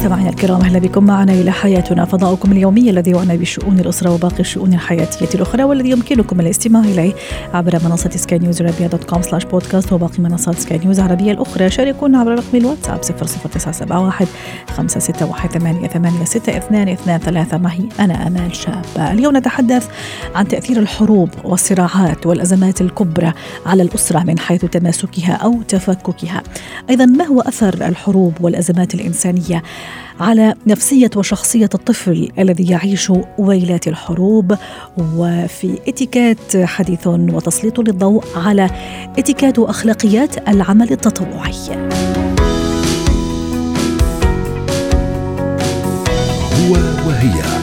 مستمعينا الكرام أهلا بكم معنا إلى حياتنا فضاؤكم اليومي الذي يعنى بشؤون الأسرة وباقي الشؤون الحياتية الأخرى والذي يمكنكم الاستماع إليه عبر منصة سكاي نيوز عربية dot com slash بودكاست وباقي منصات سكاي نيوز العربية الأخرى شاركونا عبر رقم الواتساب 00971 561 886223 معي أنا آمال شابه اليوم نتحدث عن تأثير الحروب والصراعات والأزمات الكبرى على الأسرة من حيث تماسكها أو تفككها. أيضا ما هو أثر الحروب والأزمات الإنسانية على نفسية وشخصية الطفل الذي يعيش ويلات الحروب وفي إتيكات حديث وتسليط للضوء على إتيكات واخلاقيات العمل التطوعي. هو وهي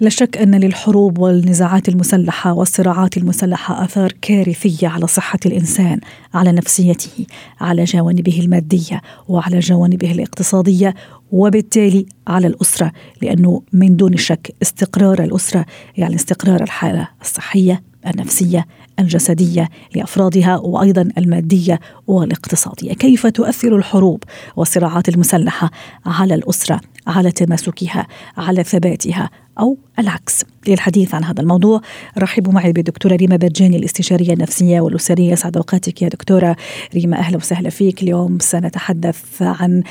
لا شك أن للحروب والنزاعات المسلحة والصراعات المسلحة آثار كارثية على صحة الإنسان، على نفسيته، على جوانبه المادية وعلى جوانبه الاقتصادية وبالتالي على الأسرة، لأنه من دون شك استقرار الأسرة يعني استقرار الحالة الصحية النفسية الجسدية لأفرادها وأيضا المادية والاقتصادية، كيف تؤثر الحروب والصراعات المسلحة على الأسرة، على تماسكها، على ثباتها، أو العكس. للحديث عن هذا الموضوع رحبوا معي بالدكتورة ريما برجاني الاستشارية النفسية والأسرية. سعد أوقاتك يا دكتورة ريما. أهلا وسهلا فيك. اليوم سنتحدث عن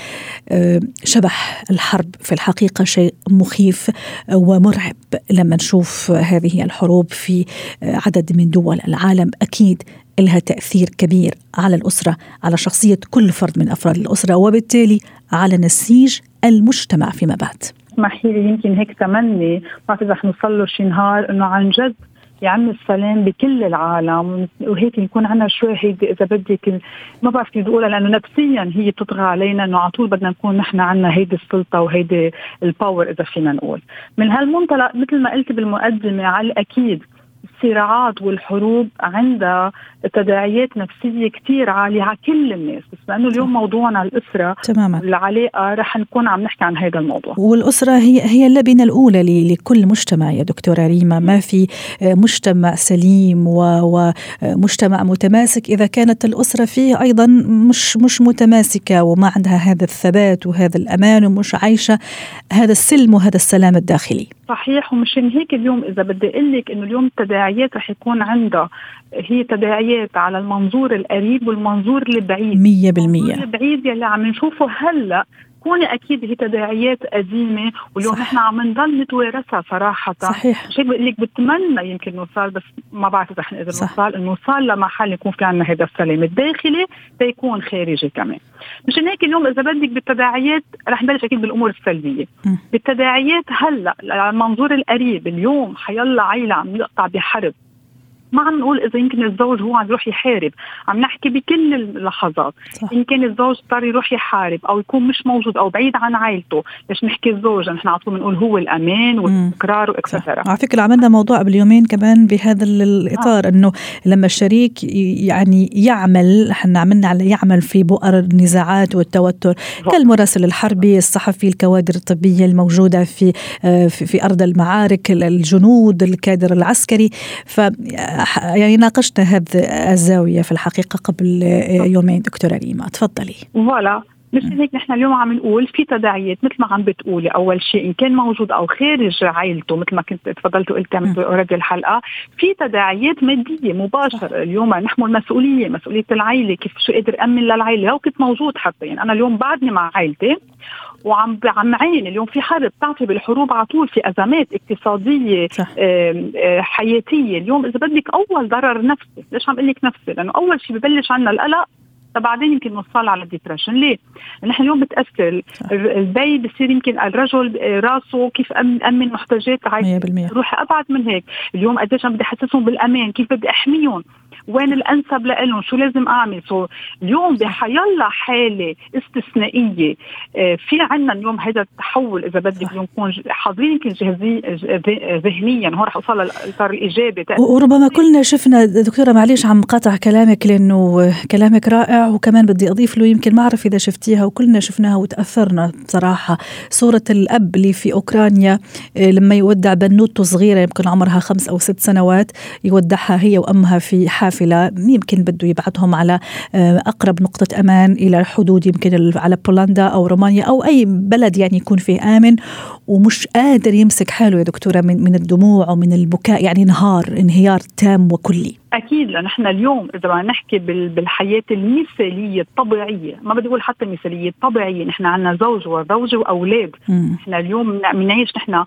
شبح الحرب. في الحقيقة شيء مخيف ومرعب. لما نشوف هذه الحروب في عدد من دول العالم أكيد لها تأثير كبير على الأسرة على شخصية كل فرد من أفراد الأسرة وبالتالي على نسيج المجتمع فيما بعد. اسمحي لي يمكن هيك تمني ما بعرف اذا رح نوصل له شي نهار إنه عن جد يعم السلام بكل العالم وهيك يكون عندنا شوي هيك إذا بدك ما بعرف كيف بقولها لأنه نفسيا هي بتطغى علينا إنه على طول بدنا نكون نحن عندنا هيدي السلطة وهيدي الباور إذا فينا نقول. من هالمنطلق مثل ما قلت بالمقدمة على الأكيد الصراعات والحروب عندها تداعيات نفسية كثير عالية على كل الناس بس لأنه اليوم موضوعنا الأسرة تماما. العلاقة رح نكون عم نحكي عن هذا الموضوع. والأسرة هي هي اللبنة الأولى لكل مجتمع يا دكتورة ريما. ما في مجتمع سليم ومجتمع متماسك. إذا كانت الأسرة فيه أيضا مش مش متماسكة وما عندها هذا الثبات وهذا الأمان ومش عايشة هذا السلم وهذا السلام الداخلي. صحيح ومشان هيك اليوم إذا بدي أقول لك إنه اليوم التداعيات رح يكون عندها هي تداعيات على المنظور القريب والمنظور البعيد 100% المنظور البعيد يلي عم نشوفه هلأ بتكون أكيد هي تداعيات قديمة واليوم نحن عم نضل نتوارثها صراحة. صحيح. هيك بقول لك بتمنى يمكن نوصل بس ما بعرف إذا رح نقدر نوصل إنه نوصل لمحل يكون في عندنا هذا السلام الداخلي تيكون خارجي كمان. مشان هيك اليوم إذا بدك بالتداعيات رح نبلش أكيد بالأمور السلبية. م. بالتداعيات هلأ على المنظور القريب اليوم حيلا عيلة عم يقطع بحرب. ما عم نقول إذا يمكن الزوج هو عم يروح يحارب عم نحكي بكل اللحظات صح. ان كان الزوج اضطر يروح يحارب أو يكون مش موجود أو بعيد عن عائلته ليش نحكي الزوج نحن على طول بنقول هو الأمان والاستقرار واكسترا على فكرة عملنا موضوع قبل يومين كمان بهذا الإطار آه. إنه لما الشريك يعني يعمل إحنا عملنا على يعمل في بؤر النزاعات والتوتر آه. كالمراسل الحربي الصحفي الكوادر الطبية الموجودة في في, في أرض المعارك الجنود الكادر العسكري ف يعني ناقشنا هذه الزاوية في الحقيقة قبل يومين. دكتورة ريما تفضلي. voilà. مشان هيك نحن اليوم عم نقول في تداعيات مثل ما عم بتقولي أول شيء إن كان موجود أو خارج عائلته مثل ما كنت تفضلت وقلت already الحلقة في تداعيات مادية مباشرة اليوم. نحمل مسؤولية مسؤولية العائلة كيف شو قادر أمن للعائلة لو كنت موجود حتى. يعني أنا اليوم بعدني مع عائلتي وعم عم عين اليوم في حرب بتعطي بالحروب على طول في أزمات اقتصادية صح. حياتية. اليوم إذا بدك أول ضرر نفسي ليش عم أقول لك نفسي؟ لأنه أول شيء ببلش عنا القلق بعدين يمكن نوصل على ال depression ليه؟ نحن اليوم بتأثر. البي بيصير يمكن الرجل راسه كيف أمن محتاجات روح أبعد من هيك. اليوم قديش عم بدي أحسسهم بالأمان؟ كيف بدي أحميهم؟ وين الأنسب لهم شو لازم أعمل؟ سو اليوم بحيالله حالة استثنائية. آه، في عندنا اليوم هذا التحول إذا بدك اليوم نكون حاضرين يمكن جاهزين ذهنيا. هون رح أوصل للاطار الايجابي وربما كلنا شفنا دكتورة معليش عم قاطع كلامك لأنه كلامك رائع وكمان بدي أضيف له يمكن ما أعرف إذا شفتيها وكلنا شفناها وتأثرنا بصراحه صورة الأب اللي في أوكرانيا آه، لما يودع بنوته صغيرة يمكن عمرها خمس أو ست سنوات يودعها هي وأمها في حافله يمكن بده يبعثهم على آه، أقرب نقطة أمان إلى الحدود يمكن على بولندا أو رومانيا أو أي بلد يعني يكون فيه آمن ومش قادر يمسك حاله يا دكتورة من من الدموع ومن البكاء يعني انهار انهيار تام وكلي. أكيد إحنا اليوم إذا بدنا نحكي بالحياة المثالية الطبيعية ما بدي أقول حتى مثاليه الطبيعية نحن عندنا زوج وزوجه وأولاد. إحنا اليوم بنعيش نحن آه،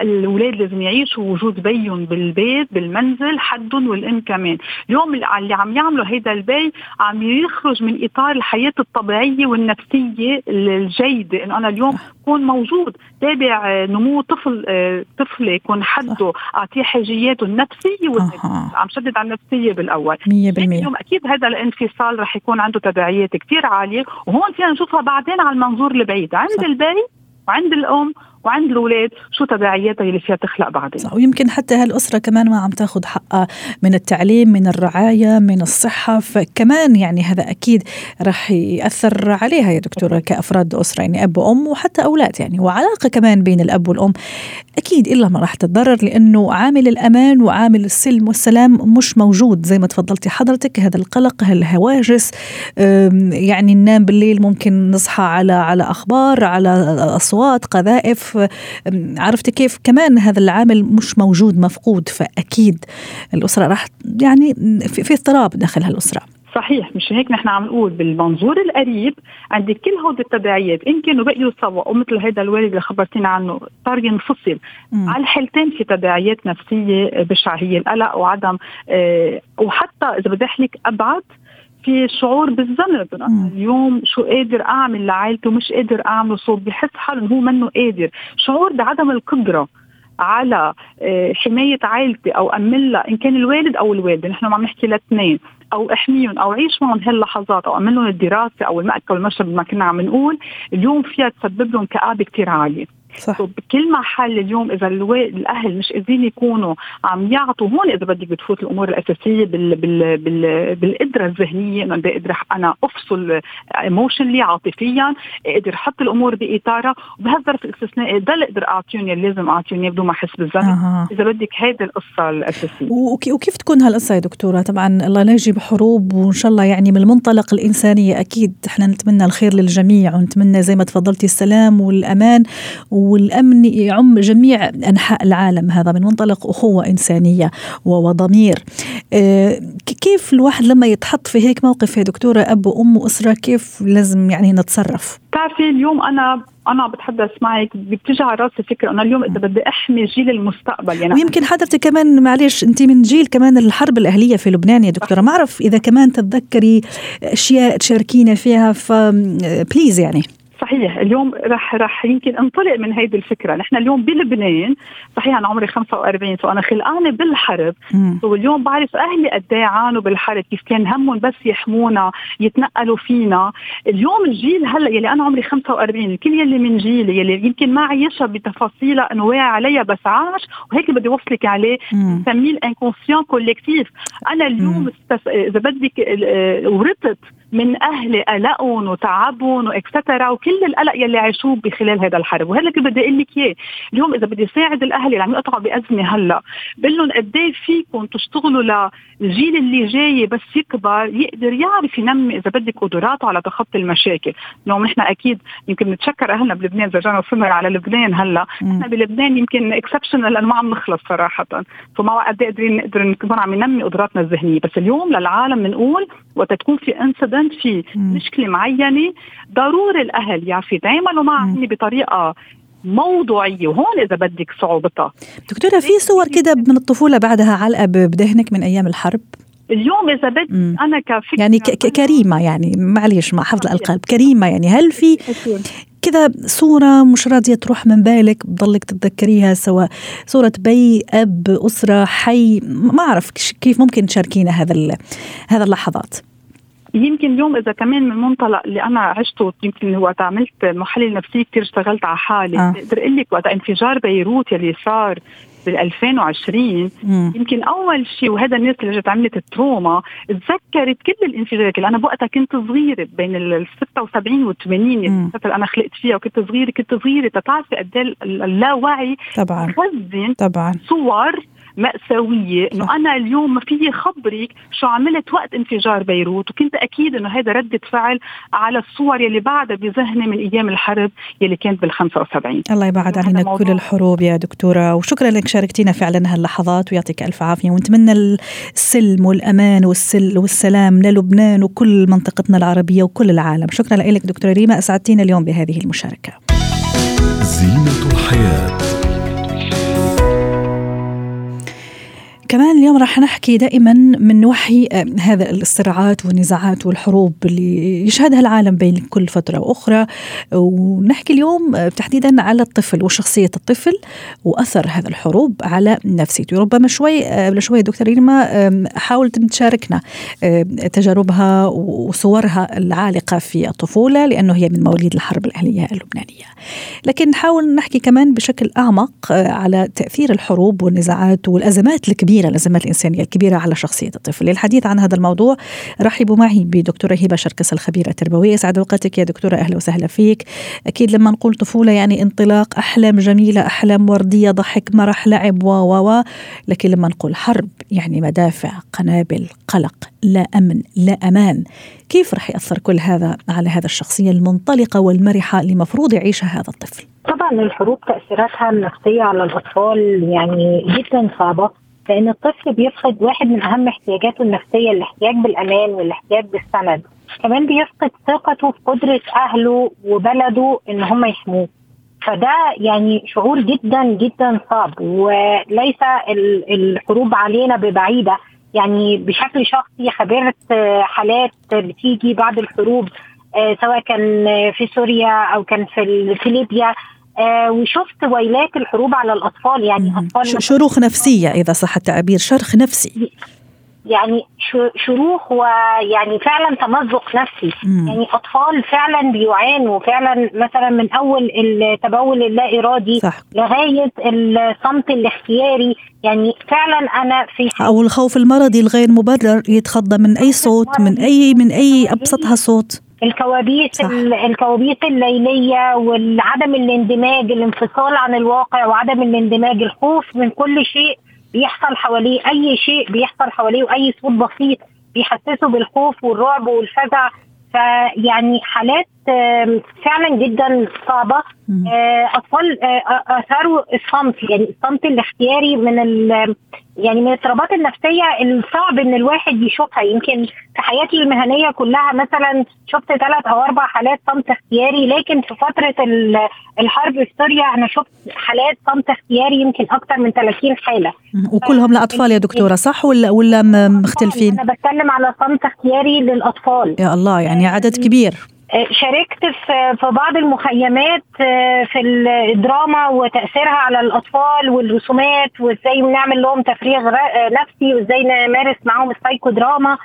الأولاد لازم يعيشوا وجود بيهم بالبيت بالمنزل حدهم والام كمان. اليوم اللي عم يعملوا هيدا البي عم يخرج من إطار الحياة الطبيعية والنفسية الجيدة. إنه أنا اليوم كون موجود. تابع آه، نمو طفل آه، طفله يكون حده أعطيه حاجياته النفسية والنفسية. عم شدد على النفسية بالأول. 100% اليوم أكيد هذا الانفصال رح يكون عنده تداعيات كثير عالية. وهون فينا نشوفها بعدين على المنظور البعيد. عند البي وعند الأم وعند الأولاد شو تبعياتها اللي فيها تخلق بعدين صح ويمكن حتى هالأسرة كمان ما عم تاخذ حقها من التعليم من الرعاية من الصحة فكمان يعني هذا أكيد راح يأثر عليها يا دكتورة كأفراد أسرة يعني أب وأم وحتى أولاد يعني وعلاقة كمان بين الأب والأم أكيد إلا ما راح تتضرر لأنه عامل الأمان وعامل السلم والسلام مش موجود زي ما تفضلتي حضرتك هذا القلق هالهواجس يعني ننام بالليل ممكن نصحى على على أخبار على أصوات قذائف عرفت كيف كمان هذا العامل مش موجود مفقود. فأكيد الأسرة راح يعني في اضطراب داخل هالأسرة. صحيح مش هيك نحن عم نقول. بالمنظور القريب عندي كل هود التداعيات إن كانوا بقيوا سوا ومثل هذا الوالد اللي خبرتينا عنه صار ينفصل. مم. على الحالتين في تداعيات نفسية بشعه هي القلق وعدم آه وحتى إذا بدي أحكي أبعد في شعور بالذنب. اليوم شو قادر أعمل لعائلته مش قادر أعمله. صوب بحس حاله هو منه قادر. شعور بعدم القدرة على آه، حماية عائلتي أو أمن إن كان الوالد أو الوالدة نحن عم نحكي لاثنين أو إحميهم أو عيش معهم هاللحظات أو أمن لهم الدراسة أو المأكل والمشرب ما كنا عم نقول اليوم فيها تسبب لهم كآبة كثير عالية. صح. بكل محل اليوم إذا الأهل مش قادرين يكونوا عم يعطوا هون إذا بدك بتفوت الأمور الأساسية بال بال بال بالقدرة الذهنية إنه بقدر أنا أفصل ايموشنلي عاطفيا أقدر أحط الأمور باطارها وبهالظرف الاستثنائي ده اللي أقدر أعطيهم اللي لازم أعطيهم بدون ما احس بالذنب. أه. إذا بدك هيدي القصة الأساسية. وكيف تكون هالقصة يا دكتورة؟ طبعا الله لا يجيب حروب وإن شاء الله يعني من المنطلق الإنسانية أكيد. إحنا نتمنى الخير للجميع ونتمنى زي ما تفضلتي السلام والأمان والأمن يعم جميع أنحاء العالم. هذا من منطلق أخوة إنسانية وضمير آه، كيف الواحد لما يتحط في هيك موقف يا دكتورة أب وأم وأسرة كيف لازم يعني نتصرف؟ بتعرفي اليوم أنا أنا بتحدث معك بتجي على راسي فكرة أنا اليوم إذا بدي أحمي جيل المستقبل يعني ويمكن حضرتك كمان معلش أنت من جيل كمان الحرب الأهلية في لبنان يا دكتورة. ما أعرف إذا كمان تتذكري أشياء تشاركينا فيها فبليز يعني. صحيح اليوم رح رح يمكن انطلق من هيدي الفكرة. نحن اليوم بلبنان صحيح أنا عمري 45 so أنا خلقانة بالحرب. واليوم بعرف أهلي قد إيه عانوا بالحرب كيف كان همهم بس يحمونا يتنقلوا فينا. اليوم الجيل هلأ يلي أنا عمري 45 الكل يلي من جيلي يلي يمكن ما عيشها بتفاصيلها إنه واعي عليها بس عاش وهيك بدي اوصلك عليه. بسميه ال inconscient collectif. أنا اليوم. إذا بدك ورثت من أهلي قلقهم وتعبهم وإكسترا وكل القلق يلي عاشوه بخلال هذا الحرب. وهذا اللي بدي أقول لك اياه اليوم إذا بدي ساعد الأهل اللي عم يقطعوا بأزمة هلأ بقول لهم قد إيه فيكم تشتغلوا للجيل اللي جاي بس يكبر يقدر يعرف ينمي إذا بدك قدراته على تخطي المشاكل. اليوم نحن أكيد يمكن نتشكر أهلنا بلبنان إذا رجعنا وصلنا على لبنان هلأ. نحن بلبنان يمكن اكسبشنال لأنه ما عم نخلص صراحة. فما قد إيه قادرين نقدر نكون عم ننمي قدراتنا الذهنية. بس اليوم للعالم بنقول وقت تكون في انسيدنت في مشكلة معينة. ضروري الأهل يعرفوا يتعاملوا معها بطريقة موضوعية وهون إذا بدك صعوبتها. دكتورة في صور كده من الطفولة بعدها علقة بذهنك من أيام الحرب؟ اليوم إذا بدي أنا كفكرة يعني كريمة يعني معليش مع حفظ الألقاب كريمة يعني. هل في كذا صورة مش راضية تروح من بالك بضلك تتذكريها سواء صورة بي أب أسرة حي؟ ما أعرف كيف ممكن تشاركينا هذا هذا اللحظات. يمكن اليوم إذا كمان من منطلق اللي أنا عشته يمكن وقت عملت محلل نفسي كثير اشتغلت على حالي. آه. بقدر أقول لك وقت انفجار بيروت يلي صار بال 2020 مم. يمكن أول شيء وهذا الناس اللي جت عملت ال trauma تذكرت كل الانفجارات اللي أنا بوقتها كنت صغيرة بين ال 76 وال 80 الفترة أنا خلقت فيها وكنت صغيرة كنت صغيرة تتعرفي قد إيه اللاوعي. طبعا. خزن طبعا. صور مأساوية إنه أنا اليوم ما فيي خبرك شو عملت وقت انفجار بيروت وكنت أكيد إنه هذا ردة فعل على الصور يلي بعدها بذهني من أيام الحرب يلي كانت بال 75 الله يبعد علينا كل الحروب يا دكتورة وشكرا لك شاركتينا فعلا هاللحظات ويعطيك ألف عافية ونتمنى السلم والأمان والسل والسلام للبنان وكل منطقتنا العربية وكل العالم. شكرا لك دكتورة ريما أسعدتينا اليوم بهذه المشاركة. زينة الحياة. كمان اليوم راح نحكي دائما من وحي آه، هذا الصراعات والنزاعات والحروب اللي يشهدها العالم بين كل فترة وأخرى. ونحكي اليوم آه، تحديدا على الطفل وشخصية الطفل وأثر هذا الحروب على نفسيته. ربما شوي آه، قبل شوي دكتور ريما حاولت تشاركنا تجاربها وصورها العالقة في الطفولة لأنه هي من مواليد الحرب الأهلية اللبنانية. لكن نحاول نحكي كمان بشكل أعمق على تأثير الحروب والنزاعات والأزمات الكبيرة الكبيرة الأزمات الإنسانية الكبيرة على شخصية الطفل. للحديث عن هذا الموضوع رحبوا معي بدكتورة هبة شركس الخبيرة التربوية. يسعد وقتك يا دكتورة أهلا وسهلا فيك. أكيد لما نقول طفولة يعني انطلاق أحلام جميلة أحلام وردية ضحك مرح لعب و و لكن لما نقول حرب يعني مدافع قنابل قلق لا أمن لا أمان. كيف رح يأثر كل هذا على هذا الشخصية المنطلقة والمرحة اللي مفروض يعيشها هذا الطفل؟ طبعا الحروب تأثيراتها النفسية على الأطفال يعني جدا صعبة. لأن الطفل بيفقد واحد من أهم احتياجاته النفسية الاحتياج بالأمان والاحتياج بالسند. كمان بيفقد ثقته في قدرة أهله وبلده إن هم يحموه. فده يعني شعور جدا جدا صعب. وليس الحروب علينا ببعيدة. يعني بشكل شخصي خبرت حالات بتيجي بعد الحروب آه، سواء كان في سوريا أو كان في ليبيا. آه وشفت ويلات الحروب على الأطفال يعني أطفال شروخ نفسية إذا صح التعبير شرخ نفسي. يعني شروخ ويعني فعلا تمزق نفسي. مم. يعني أطفال فعلا بيعانوا فعلا مثلا من أول التبول اللا ارادي صح. لغاية الصمت الاختياري. يعني فعلا أنا في أو الخوف المرضي الغير مبرر يتخضى من أي صوت من اي من أي أبسطها صوت. الكوابيس. الكوابيس الليلية وعدم الاندماج الانفصال عن الواقع وعدم الاندماج الخوف من كل شيء بيحصل حواليه أي شيء بيحصل حواليه وأي صوت بسيط بيحسسه بالخوف والرعب والفزع فيعني حالات فعلا جدا صعبة. آه، أطفال آه، اثاروا الصمت يعني الصمت الاختياري من يعني من الاضطرابات النفسية الصعب إن الواحد يشوفها. يمكن في حياتي المهنية كلها مثلا شفت ثلاث أو أربع حالات صمت اختياري لكن في فترة الحرب في سوريا أنا شفت حالات صمت اختياري يمكن أكثر من 30 حالة. وكلهم لاطفال يا دكتورة صح ولا ولا مختلفين؟ أنا بتكلم على صمت اختياري للأطفال. يا الله يعني عدد كبير. آه، شاركت في بعض المخيمات آه، في الدراما وتأثيرها على الأطفال والرسومات وإزاي بنعمل لهم تفريغ آه، نفسي وإزاي نمارس معاهم السايكو دراما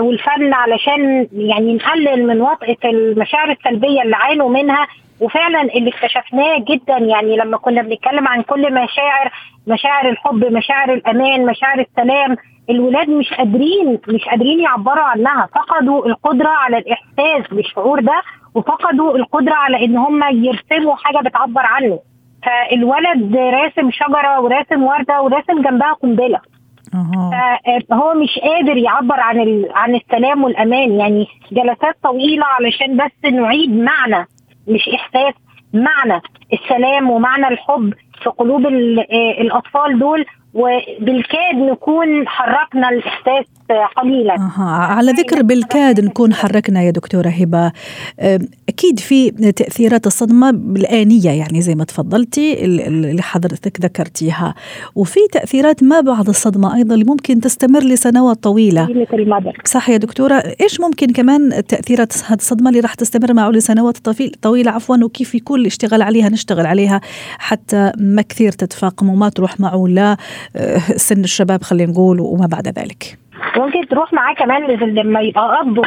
والفن علشان يعني نقلل من وطئه المشاعر السلبية اللي عانوا منها. وفعلا اللي اكتشفناه جدا يعني لما كنا بنتكلم عن كل مشاعر مشاعر الحب مشاعر الأمان مشاعر السلام الولاد مش قادرين مش قادرين يعبروا عنها. فقدوا القدرة على الإحساس بالشعور ده وفقدوا القدرة على إن هم يرسموا حاجة بتعبر عنه. فالولد راسم شجرة وراسم وردة وراسم جنبها قنبلة. فهو مش قادر يعبر عن عن السلام والأمان. يعني جلسات طويلة علشان بس نعيد معنى مش احساس معنى السلام ومعنى الحب في قلوب الأطفال دول. وبالكاد نكون حركنا الإحساس قليلا. أه. على ذكر بالكاد نكون حركنا يا دكتورة هبة. أكيد في تأثيرات الصدمة الآنية يعني زي ما تفضلتي اللي حضرتك ذكرتيها. وفي تأثيرات ما بعد الصدمة أيضا اللي ممكن تستمر لسنوات طويلة. صح يا دكتورة. إيش ممكن كمان تأثيرات هذه الصدمة اللي راح تستمر معه لسنوات طويلة؟ عفوا وكيف يكون الاشتغال عليها؟ نشتغل عليها حتى ما كثير تتفاقم وما تروح معه لا سن الشباب خلينا نقول وما بعد ذلك ممكن تروح معاه كمان لما يبقى أب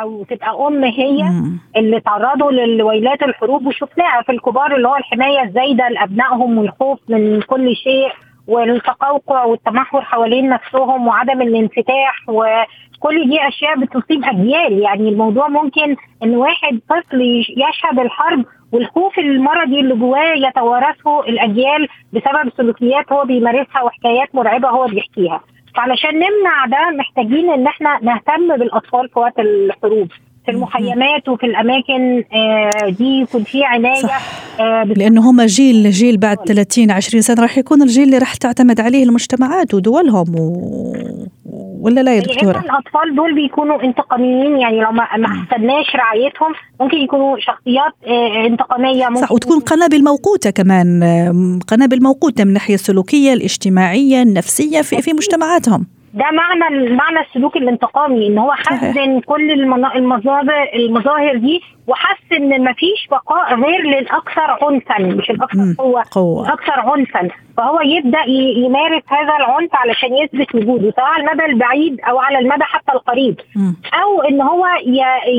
أو تبقى أم هي مم. اللي تعرضوا للويلات الحروب وشفناها في الكبار اللي هو الحماية الزايدة لأبنائهم والخوف من كل شيء والتقوقع والتمحور حوالين نفسهم وعدم الانفتاح وكل دي أشياء بتصيب أجيال. يعني الموضوع ممكن إن واحد طفل يشهد الحرب والخوف المرضي اللي جواه يتوارثه الأجيال بسبب سلوكيات هو بيمارسها وحكايات مرعبة هو بيحكيها. فعلشان نمنع ده محتاجين إن إحنا نهتم بالأطفال في وقت الحروب. في المخيمات وفي الأماكن آه، دي يكون في عناية آه لأنه هم جيل جيل بعد 30 20 سنة راح يكون الجيل اللي راح تعتمد عليه المجتمعات ودولهم و... ولا لا يا يعني دكتورة؟ يعني الأطفال دول بيكونوا انتقاميين يعني لو ما احسناش رعايتهم ممكن يكونوا شخصيات آه، انتقامية ممكن صح وتكون قنابل موقوتة كمان قنابل موقوتة من الناحيه السلوكية الاجتماعية النفسية في في مجتمعاتهم. ده معنى معنى السلوك الانتقامي إن هو حسن كل المظاهر المظاهر دي وحس إن مفيش بقاء غير للأكثر عنفا مش الأكثر قوة قوة. الاكثر عنفا. فهو يبدأ يمارس هذا العنف علشان يثبت وجوده سواء على المدى البعيد أو على المدى حتى القريب. م. أو إن هو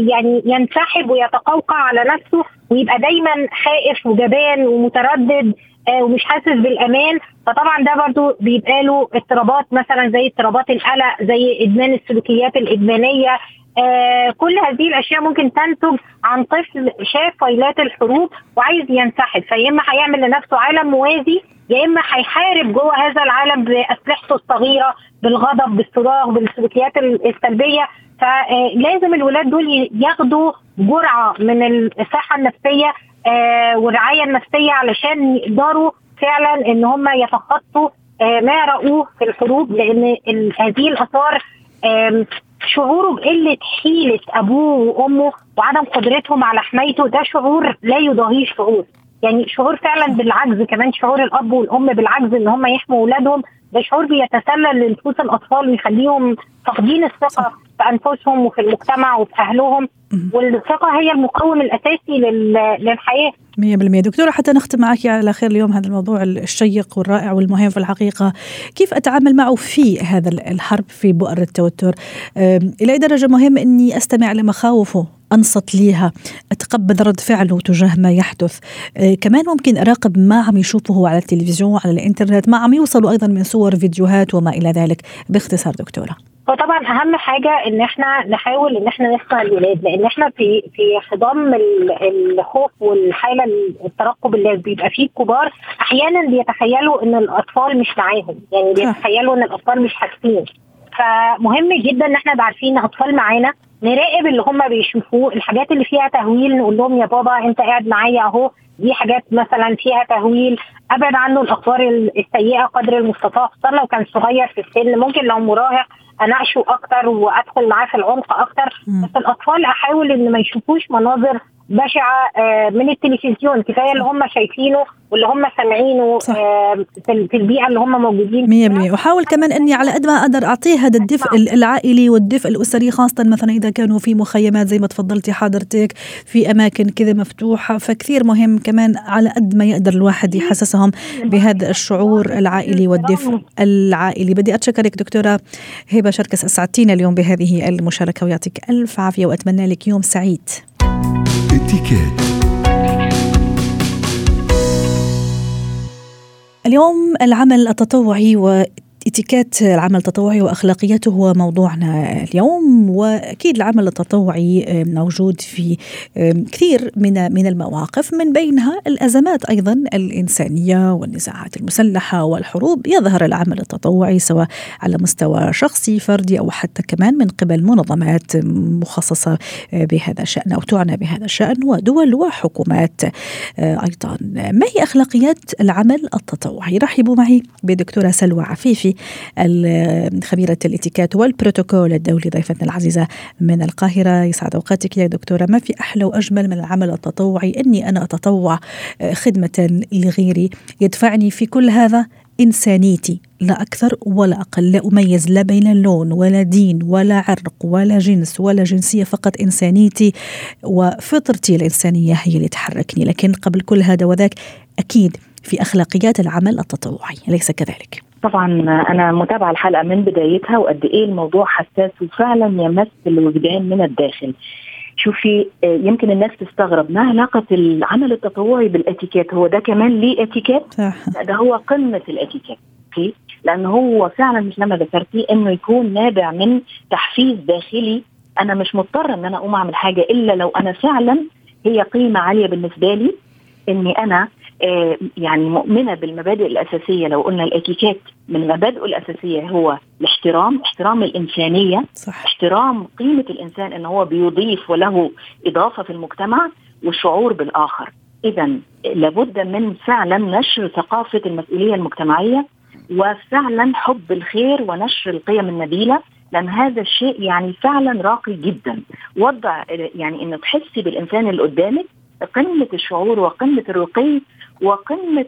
يعني ينسحب ويتقوقع على نفسه ويبقى دايما خائف وجبان ومتردد آه، ومش حاسس بالأمان. فطبعا ده برضو بيبقى له اضطرابات مثلا زي اضطرابات القلق زي إدمان السلوكيات الإدمانية. آه كل هذه الأشياء ممكن تنتج عن طفل شاف فايلات الحروب وعايز ينسحب. فيا إما هيعمل لنفسه عالم موازي يا إما هيحارب جوه هذا العالم بأسلحته الصغيرة بالغضب بالصراخ بالسلوكيات السلبية. فلازم الولاد دول ياخدوا جرعة من الصحة النفسية آه والرعاية النفسية علشان يقدروا فعلا إن هم يتخطوا آه ما رأوه في الحروب لأن هذه الآثار شعوره بقلة حيلة أبوه وأمه وعدم قدرتهم على حمايته ده شعور لا يضاهيه شعور. يعني شعور فعلا بالعجز كمان شعور الأب والأم بالعجز إن هم يحموا أولادهم ده شعور بيتسلل لنفوس الأطفال ويخليهم فاقدين الثقة. في انفسهم وفي المجتمع وفي أهلهم. والثقة هي المقوم الأساسي للحياة. 100% دكتورة حتى نختم معك على خير اليوم هذا الموضوع الشيق والرائع والمهم في الحقيقة. كيف أتعامل معه في هذا الحرب في بؤر التوتر؟ إلى أي درجة مهم أني أستمع لمخاوفه؟ أنصت ليها أتقبل رد فعله تجاه ما يحدث. آه، كمان ممكن أراقب ما عم يشوفه على التلفزيون على الإنترنت. ما عم يوصلوا أيضا من صور فيديوهات وما إلى ذلك. باختصار دكتورة. فطبعا أهم حاجة إن إحنا نحاول إن إحنا نسمع الولاد لأن إحنا في في خضم الخوف والحالة الترقب اللي بيبقى فيه الكبار أحيانا بيتخيلوا إن الأطفال مش معاهم. يعني بيتخيلوا إن الأطفال مش حاسين فمهم جدا إن إحنا عارفين أطفال معانا. نراقب اللي هم بيشوفوه الحاجات اللي فيها تهويل نقول لهم يا بابا انت قاعد معايا اهو دي حاجات مثلا فيها تهويل أبعد عنه الأخبار السيئة قدر المستطاع خصوصا لو كان صغير في السن ممكن لو مراهق أناقشه أكتر وأدخل معاه في العمق أكتر. بس الأطفال أحاول إن ما يشوفوش مناظر بشعة آه، من التلفزيون كفاية اللي هم شايفينه واللي هم سامعينه آه، في البيئة اللي هم موجودين فيها. 100% وحاول كمان إني على قد ما أقدر أعطيه هذا الدفء نعم. العائلي والدفء الأسري خاصة مثلا إذا كانوا في مخيمات زي ما تفضلتي حضرتك في أماكن كذا مفتوحة فكثير مهم كمان على قد ما يقدر الواحد يحسسهم بهذا الشعور العائلي والدفء العائلي. بدي أتشكرك دكتورة هبة شركس أسعدتينا اليوم بهذه المشاركة ويعطيك ألف عافية وأتمنى لك يوم سعيد. اتكات اليوم العمل التطوعي و اتيكيت العمل التطوعي واخلاقياته هو موضوعنا اليوم وأكيد العمل التطوعي موجود في كثير من من المواقف من بينها الأزمات أيضا الإنسانية والنزاعات المسلحة والحروب. يظهر العمل التطوعي سواء على مستوى شخصي فردي أو حتى كمان من قبل منظمات مخصصة بهذا الشأن أو تعنى بهذا الشأن ودول وحكومات أيضا. ما هي أخلاقيات العمل التطوعي؟ رحبوا معي بدكتورة سلوى عفيفي خبيرة الاتيكات والبروتوكول الدولي ضيفتنا العزيزة من القاهرة. يسعد أوقاتك يا دكتورة. ما في أحلى وأجمل من العمل التطوعي؟ أني أنا أتطوع آه، خدمة لغيري. يدفعني في كل هذا إنسانيتي. لا أكثر ولا أقل. لا أميز لا بين اللون ولا دين ولا عرق ولا جنس ولا جنسية فقط إنسانيتي وفطرتي الإنسانية هي اللي تحركني. لكن قبل كل هذا وذاك أكيد في أخلاقيات العمل التطوعي. أليس كذلك؟ طبعا أنا متابعة الحلقة من بدايتها وقد إيه الموضوع حساس وفعلا يمس الوجدان من الداخل. شوفي آه، يمكن الناس تستغرب ما علاقة العمل التطوعي بالإتيكيت؟ هو ده كمان ليه إتيكيت؟ ده هو قمة الإتيكيت okay؟ لأنه هو فعلا مش لما ذكرتيه إنه يكون نابع من تحفيز داخلي. أنا مش مضطرة إن أنا أقوم أعمل حاجة إلا لو أنا فعلا هي قيمة عالية بالنسبة لي إني أنا يعني مؤمنة بالمبادئ الأساسية. لو قلنا الاتيكيت من مبادئه الأساسية هو الاحترام احترام الإنسانية صح. احترام قيمة الإنسان إن هو بيضيف وله إضافة في المجتمع والشعور بالآخر. اذا لابد من فعلا نشر ثقافة المسؤولية المجتمعية وفعلا حب الخير ونشر القيم النبيلة لأن هذا الشيء يعني فعلا راقي جدا. وضع يعني انه تحسي بالإنسان اللي قدامك قمة الشعور وقمة الرقي وقمة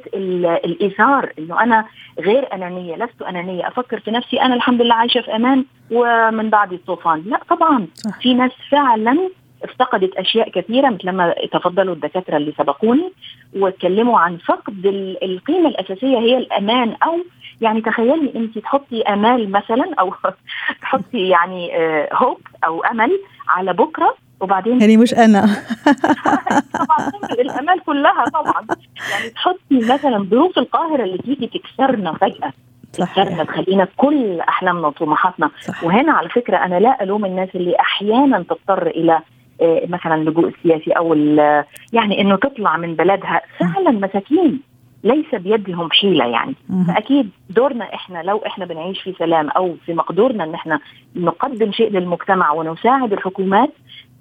الإيثار إنه أنا غير أنانية لست أنانية. أفكر في نفسي أنا الحمد لله عايشة في أمان ومن بعد الطوفان. لا طبعا. صح. في ناس فعلا افتقدت أشياء كثيرة مثل ما تفضلوا الدكاترة اللي سبقوني واتكلموا عن فقد القيمة الأساسية هي الأمان. أو يعني تخيلي أنت تحطي آمال مثلا أو تحطي يعني هوب آه، أو أمل على بكرة وبعدين يعني مش أنا. طبعا الأمال كلها طبعا. يعني تحطي مثلا ظروف القاهرة اللي تيجي تكسرنا فجأة. تكسرنا تخلينا كل أحلامنا وطموحاتنا. وهنا على فكرة أنا لا ألوم الناس اللي أحيانا تضطر إلى آه، مثلا اللجوء السياسي أو يعني إنه تطلع من بلدها. فعلا مساكين ليس بيدهم حيلة يعني. فأكيد دورنا إحنا لو إحنا بنعيش في سلام أو في مقدورنا إن إحنا نقدم شيء للمجتمع ونساعد الحكومات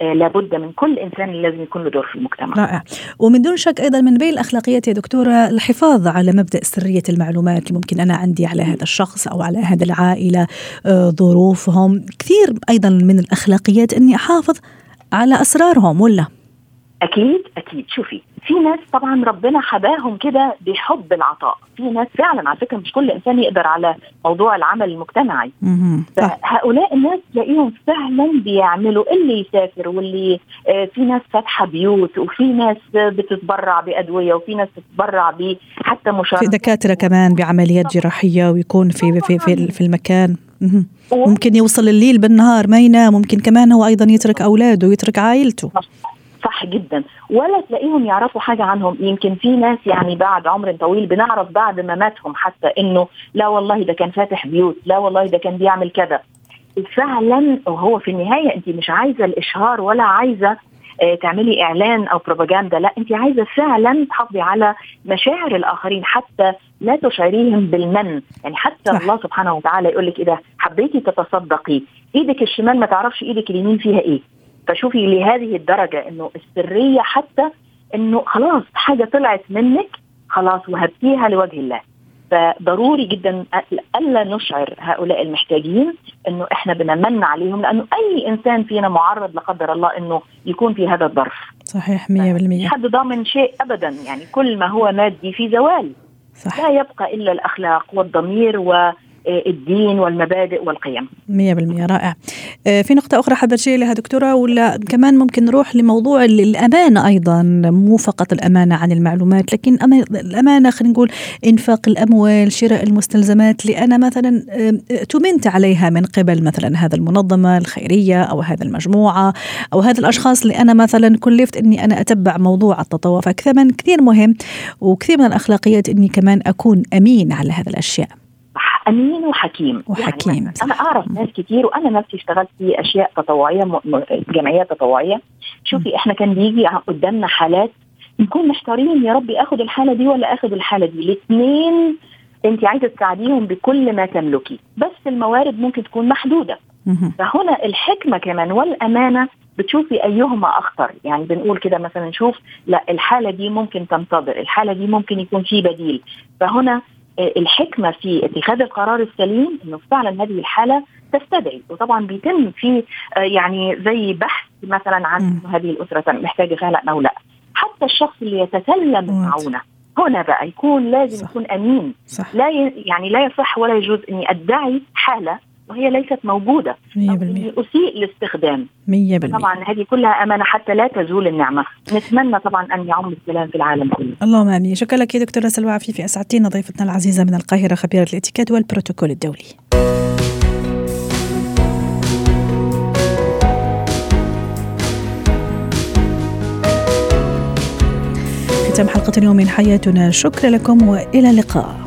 لابد من كل إنسان لازم يكون له دور في المجتمع. رائع، ومن دون شك أيضا من بين الأخلاقيات يا دكتورة الحفاظ على مبدأ سرية المعلومات اللي ممكن أنا عندي على هذا الشخص أو على هذه العائلة آه ظروفهم، كثير أيضا من الأخلاقيات إني أحافظ على أسرارهم ولا؟ أكيد أكيد. شوفي في ناس طبعا ربنا حباهم كده بحب العطاء. في ناس فعلا على فكرة مش كل إنسان يقدر على موضوع العمل المجتمعي. فهؤلاء الناس تلاقيهم فعلا بيعملوا اللي يسافر واللي آه في ناس فاتحة بيوت وفي ناس بتتبرع بأدوية وفي ناس بتتبرع حتى مشاركة. في دكاترة كمان بعمليات جراحية ويكون في في في, في المكان. ممكن يوصل الليل بالنهار ما ينام ممكن كمان هو أيضا يترك أولاده ويترك عائلته. صح جدا. ولا تلاقيهم يعرفوا حاجة عنهم. يمكن في ناس يعني بعد عمر طويل بنعرف بعد مماتهم حتى إنه لا والله ده كان فاتح بيوت لا والله ده كان بيعمل كذا. فعلا وهو في النهاية أنت مش عايزة الإشهار ولا عايزة آه، تعملي إعلان أو بروباجندا لا أنت عايزة فعلا تحافظي على مشاعر الآخرين حتى لا تشعريهم بالمن. يعني حتى صح. الله سبحانه وتعالى يقول لك اذا حبيتي تتصدقي. إيدك الشمال ما تعرفش إيدك اليمين فيها إيه. فشوفي لهذه الدرجة إنه السرية حتى إنه خلاص حاجة طلعت منك خلاص وهبتيها لوجه الله. فضروري جدا ألا نشعر هؤلاء المحتاجين إنه إحنا بنمن عليهم لأنه أي إنسان فينا معرض لا قدر الله إنه يكون في هذا الظرف. صحيح 100% حد ضامن شيء ابدا يعني كل ما هو مادي في زوال. صح. لا يبقى إلا الأخلاق والضمير و الدين والمبادئ والقيم. 100% رائع. آه، في نقطة أخرى حابة تشير لها دكتورة ولا كمان ممكن نروح لموضوع الأمانة أيضا. مو فقط الأمانة عن المعلومات لكن الأمانة خلينا نقول إنفاق الأموال شراء المستلزمات اللي أنا مثلا تمنت عليها من قبل مثلا هذا المنظمة الخيرية أو هذا المجموعة أو هذا الأشخاص اللي أنا مثلا كلفت أني أنا أتبع موضوع التطوع فكمان كثير مهم وكثير من الأخلاقيات أني كمان أكون أمين على هذه الأشياء. أمين وحكيم. وحكيم. يعني أنا أعرف ناس كتير وأنا نفسي اشتغلت في أشياء تطوعية جمعيات تطوعية. شوفي إحنا كان بيجي قدامنا حالات نكون محتارين يا ربي آخد الحالة دي ولا آخد الحالة دي؟ الاثنين انت عايزة تساعديهم بكل ما تملكي. بس الموارد ممكن تكون محدودة. فهنا الحكمة كمان والأمانة بتشوفي أيهما أخطر. يعني بنقول كده مثلا نشوف لا الحالة دي ممكن تنتظر الحالة دي ممكن يكون في بديل. فهنا الحكمة في اتخاذ القرار السليم إنه فعلا هذه الحالة تستدعي. وطبعا بيتم في آه، يعني زي بحث مثلا عن هذه الأسرة محتاجه فعلا أو لا. حتى الشخص اللي يتسلم المعونه هنا بقى يكون لازم صح. يكون أمين. صح. لا ي... يعني لا يصح ولا يجوز أني أدعي حالة وهي ليست موجودة. 100% أسيء الاستخدام 100% طبعا هذه كلها أمانة حتى لا تزول النعمة. نتمنى طبعا أن يعم السلام في العالم كله. اللهم آمين. شكرا لك يا دكتوره سلوى عفيفي أسعدتينا ضيفتنا العزيزة من القاهرة خبيرة الاتيكيت والبروتوكول الدولي. ختام حلقة اليوم من حياتنا. شكرا لكم وإلى اللقاء.